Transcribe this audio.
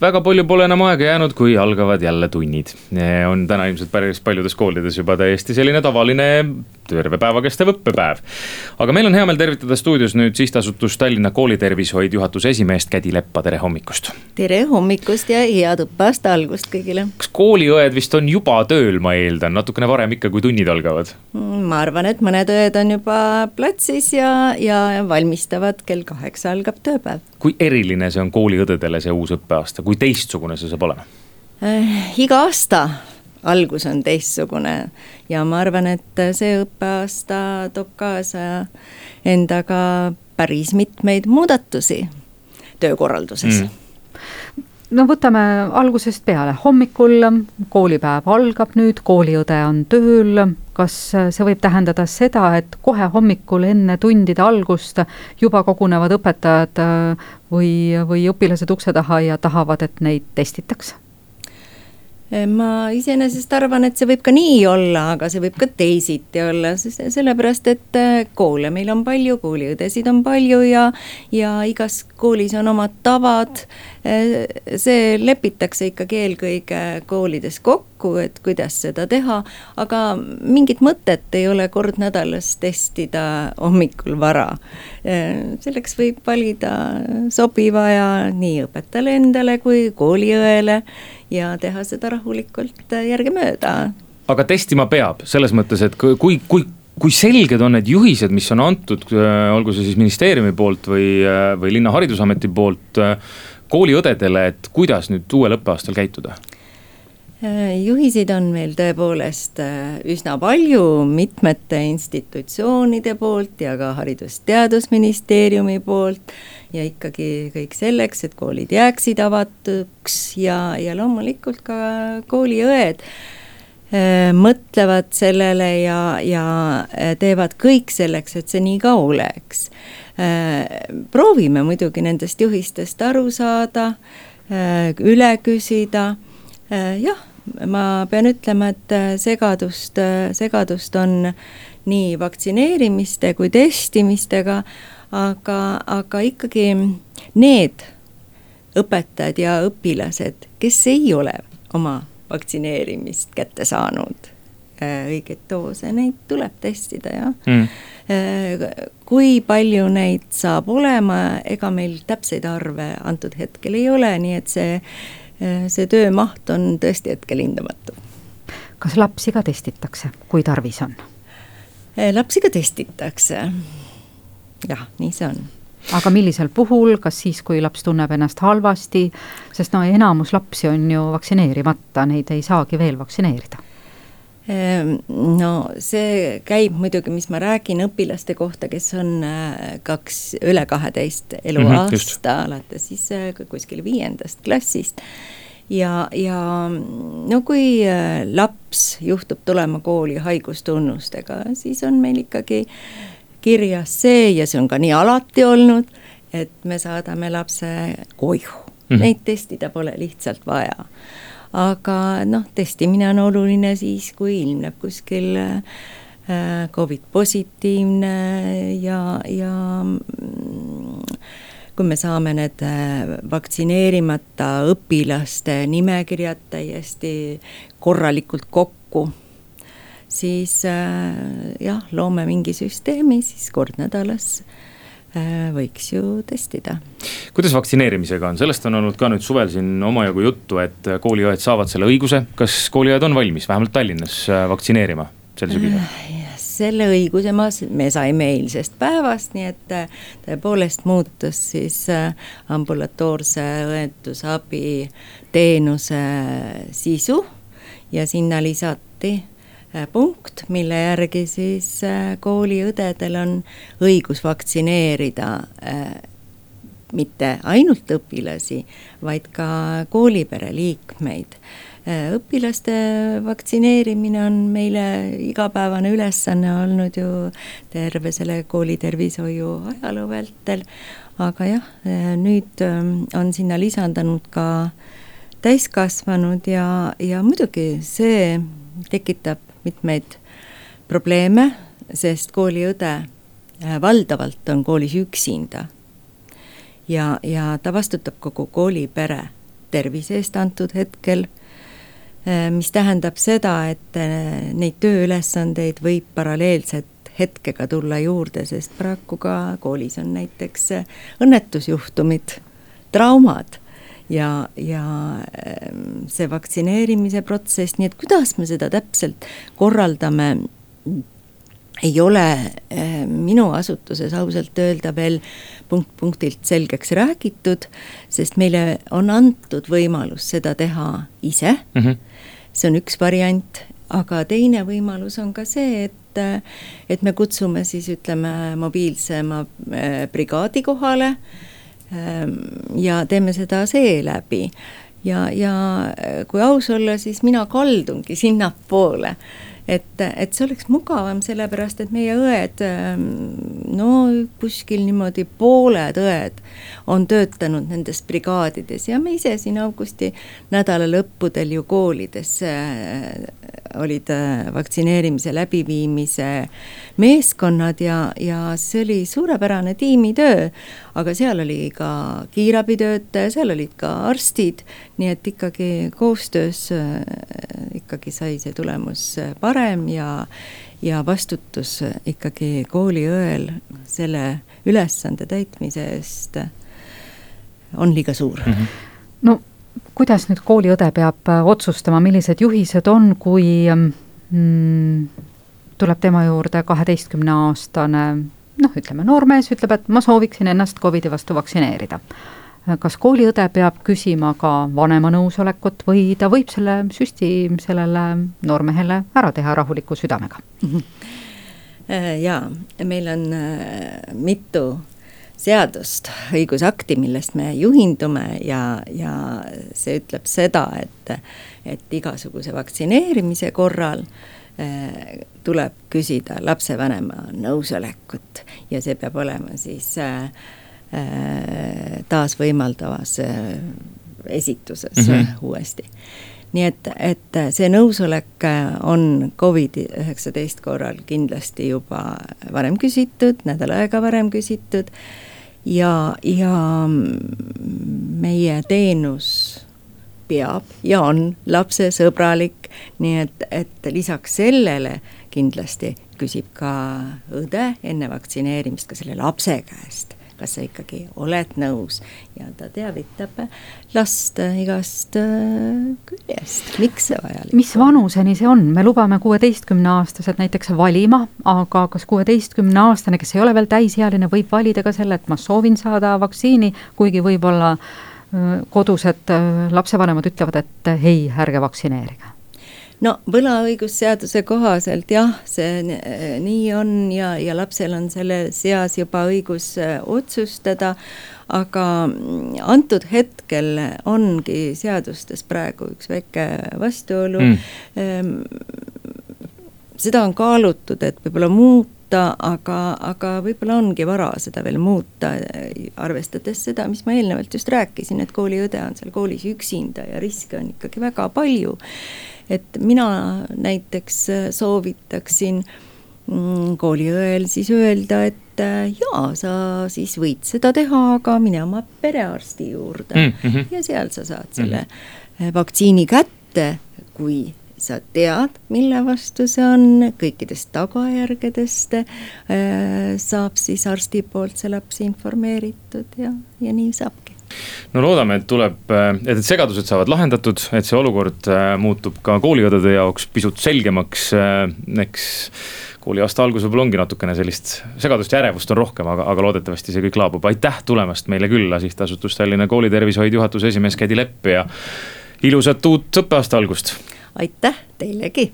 väga palju pole enam aega jäänud, kui algavad jälle tunnid. on täna ilmselt päris paljudes koolides juba täiesti selline tavaline terve päeva kestev õppepäev. aga meil on hea meel tervitada stuudios nüüd sihtasutus Tallinna Koolitervishoid juhatuse esimeest Kädi Leppa, tere hommikust. tere hommikust ja head õppeaasta algust kõigile. kas kooliõed vist on juba tööl, ma eeldan, natukene varem ikka, kui tunnid algavad? Mm, ma arvan, et mõned õed on juba platsis ja, ja valmistavad, kell kaheksa algab tööpäev. kui eriline see on kooliõdedele, see uus õppeaasta, kui teistsugune see saab olema äh,? iga aasta algus on teistsugune. Ja ma arvan, et see õppeaasta toob kaasa endaga päris mitmeid muudatusi töökorralduses. Mm. No võtame algusest peale, hommikul koolipäev algab nüüd, kooliõde on tööl, kas see võib tähendada seda, et kohe hommikul enne tundide algust juba kogunevad õpetajad või, või õpilased ukse taha ja tahavad, et neid testitakse? Ma iseenesest arvan, et see võib ka nii olla, aga see võib ka teisiti olla, sellepärast et eh, koole meil on palju, kooliõdesid on palju ja, ja igas koolis on omad tavad. Eh, see lepitakse ikkagi eelkõige koolides kokku, et kuidas seda teha, aga mingit mõtet ei ole kord nädalas testida hommikul vara. selleks võib valida sobiva ja nii õpetajale endale kui kooliõele ja teha seda rahulikult äh, järgemööda. aga testima peab, selles mõttes, et kui, kui kui selged on need juhised, mis on antud, äh, olgu see siis ministeeriumi poolt või, äh, või linna haridusameti poolt kooliõdedele, et kuidas nüüd uuel õppeaastal käituda? Juhiseid on meil tõepoolest üsna palju mitmete institutsioonide poolt ja ka Haridus-Teadusministeeriumi poolt ja ikkagi kõik selleks, et koolid jääksid avatuks ja, ja loomulikult ka kooliõed äh, mõtlevad sellele ja, ja äh, teevad kõik selleks, et see nii ka oleks. Äh, proovime muidugi nendest juhistest aru saada, üle küsida, jah, ma pean ütlema, et segadust, segadust on nii vaktsineerimiste kui testimistega aga, aga ikkagi need õpetajad ja õpilased, kes ei ole oma vaktsineerimist kätte saanud, äh, õiget doose, neid tuleb testida, jah. Mm.. kui palju neid saab olema, ega meil täpseid arve antud hetkel ei ole, nii et see, äh, see töömaht on tõesti hetkel hindamatu. kas lapsi ka testitakse, kui tarvis on? lapsi ka testitakse jah, nii see on aga millisel puhul, kas siis, kui laps tunneb ennast halvasti, sest no enamus lapsi on ju vaktsineerimata, neid ei saagi veel vaktsineerida? Ehm, no see käib muidugi, mis ma räägin õpilaste kohta, kes on äh, kaks, üle kaheteist eluaasta mm, -hmm, alates siis äh, kuskil viiendast klassist ja, ja no kui äh, laps juhtub tulema kooli haigustunnustega, siis on meil ikkagi kirjas see ja see on ka nii alati olnud, et me saadame lapse koju mm, -hmm. neid testida pole lihtsalt vaja. Aga noh, testimine on oluline siis, kui ilmneb kuskil äh, Covid positiivne ja, ja mm, kui me saame need äh, vaktsineerimata õpilaste nimekirjad täiesti korralikult kokku siis äh, jah, loome mingi süsteemi, siis kord nädalas. äh, võiks ju testida. kuidas vaktsineerimisega on, sellest on olnud ka nüüd suvel siin omajagu juttu, et kooliõed saavad selle õiguse, kas kooliõed on valmis vähemalt Tallinnas äh, vaktsineerima sel sügisel? selle õiguse ma, me saime eilsest päevast, nii et tõepoolest muutus siis ambulatoorse õendusabi teenuse sisu ja sinna lisati Äh, punkt, mille järgi siis äh, kooliõdedel on õigus vaktsineerida äh, mitte ainult õpilasi, vaid ka koolipere liikmeid. õpilaste vaktsineerimine on meile igapäevane ülesanne olnud ju terve selle koolitervishoiu ajaloo vältel, aga jah, nüüd ähm, on sinna lisandunud ka täiskasvanud ja, ja muidugi see tekitab mitmeid probleeme, sest kooliõde äh, valdavalt on koolis üksinda. ja, ja ta vastutab kogu koolipere tervise eest antud hetkel, mis tähendab seda, et neid tööülesandeid võib paralleelselt hetkega tulla juurde, sest paraku ka koolis on näiteks õnnetusjuhtumid, traumad ja, ja see vaktsineerimise protsess, nii et kuidas me seda täpselt korraldame ei ole eh, minu asutuses ausalt öelda veel punkt punktilt selgeks räägitud, sest meile on antud võimalus seda teha ise mm. -hmm. see on üks variant, aga teine võimalus on ka see, et, et me kutsume siis ütleme mobiilsema eh, brigaadi kohale ehm, ja teeme seda seeläbi. ja, ja kui aus olla, siis mina kaldungi sinnapoole et, et see oleks mugavam, sellepärast et meie õed, ähm, no kuskil niimoodi pooled õed on töötanud nendes brigaadides ja me ise siin augusti nädala lõppudel ju koolides äh, olid äh, vaktsineerimise läbiviimise meeskonnad ja, ja see oli suurepärane tiimitöö aga seal oli ka kiirabitöötaja, seal olid ka arstid, nii et ikkagi koostöös äh, ikkagi sai see tulemus äh, parem ja ja vastutus ikkagi kooliõel selle ülesande täitmise eest on liiga suur mm. -hmm. no kuidas nüüd kooliõde peab äh, otsustama, millised juhised on, kui mm, tuleb tema juurde kaheteistkümne aastane noh, ütleme noormees ütleb, et ma sooviksin ennast Covidi vastu vaktsineerida. kas kooliõde peab küsima ka vanema nõusolekut või ta võib selle süsti sellele noormehele ära teha rahuliku südamega? jaa, meil on äh, mitu seadust, õigusakti, millest me juhindume ja, ja see ütleb seda, et, et igasuguse vaktsineerimise korral äh, tuleb küsida lapsevanema nõusolekut ja see peab olema siis äh, äh, taasvõimaldavas esituses mm -hmm. uuesti. nii et, et see nõusolek on Covid-19 korral kindlasti juba varem küsitud, nädal aega varem küsitud ja, ja meie teenus peab ja on lapsesõbralik, nii et, et lisaks sellele kindlasti küsib ka õde enne vaktsineerimist ka selle lapse käest, kas sa ikkagi oled nõus ja ta teavitab last igast äh, küljest, miks see vajalik mis vanuseni see on, me lubame kuueteistkümneaastased näiteks valima, aga kas kuueteistkümneaastane, kes ei ole veel täisealine, võib valida ka selle, et ma soovin saada vaktsiini, kuigi võib-olla äh, kodused äh, lapsevanemad ütlevad, et äh, ei, ärge vaktsineerige? No võlaõigusseaduse kohaselt jah, see nii on ja, ja lapsel on selle seas juba õigus äh, otsustada, aga mm, antud hetkel ongi seadustes praegu üks väike vastuolu mm.. Ehm, seda on kaalutud, et võib-olla muuta muuta, aga, aga võib-olla ongi vara seda veel muuta, arvestades seda, mis ma eelnevalt just rääkisin, et kooliõde on seal koolis üksinda ja riske on ikkagi väga palju. Et mina näiteks soovitaksin mm, kooliõel siis öelda, et äh, jaa, sa siis võid seda teha, aga mine oma perearsti juurde mm -hmm. ja seal sa saad selle mm -hmm. vaktsiini kätte, kui sa tead, mille vastu see on, kõikidest tagajärgedest äh, saab siis arsti poolt see laps informeeritud ja, ja nii saabki no loodame, et tuleb, äh, et need segadused saavad lahendatud, et see olukord äh, muutub ka kooliõdede jaoks pisut selgemaks, eks kooliaasta algus võib-olla ongi natukene sellist segadust ja ärevust on rohkem, aga, aga loodetavasti see kõik laabub, aitäh tulemast meile külla, sihtasutus Tallinna Koolitervishoid juhatuse esimees Kädi Lepp ja ilusat uut õppeaasta algust! Aitäh teilegi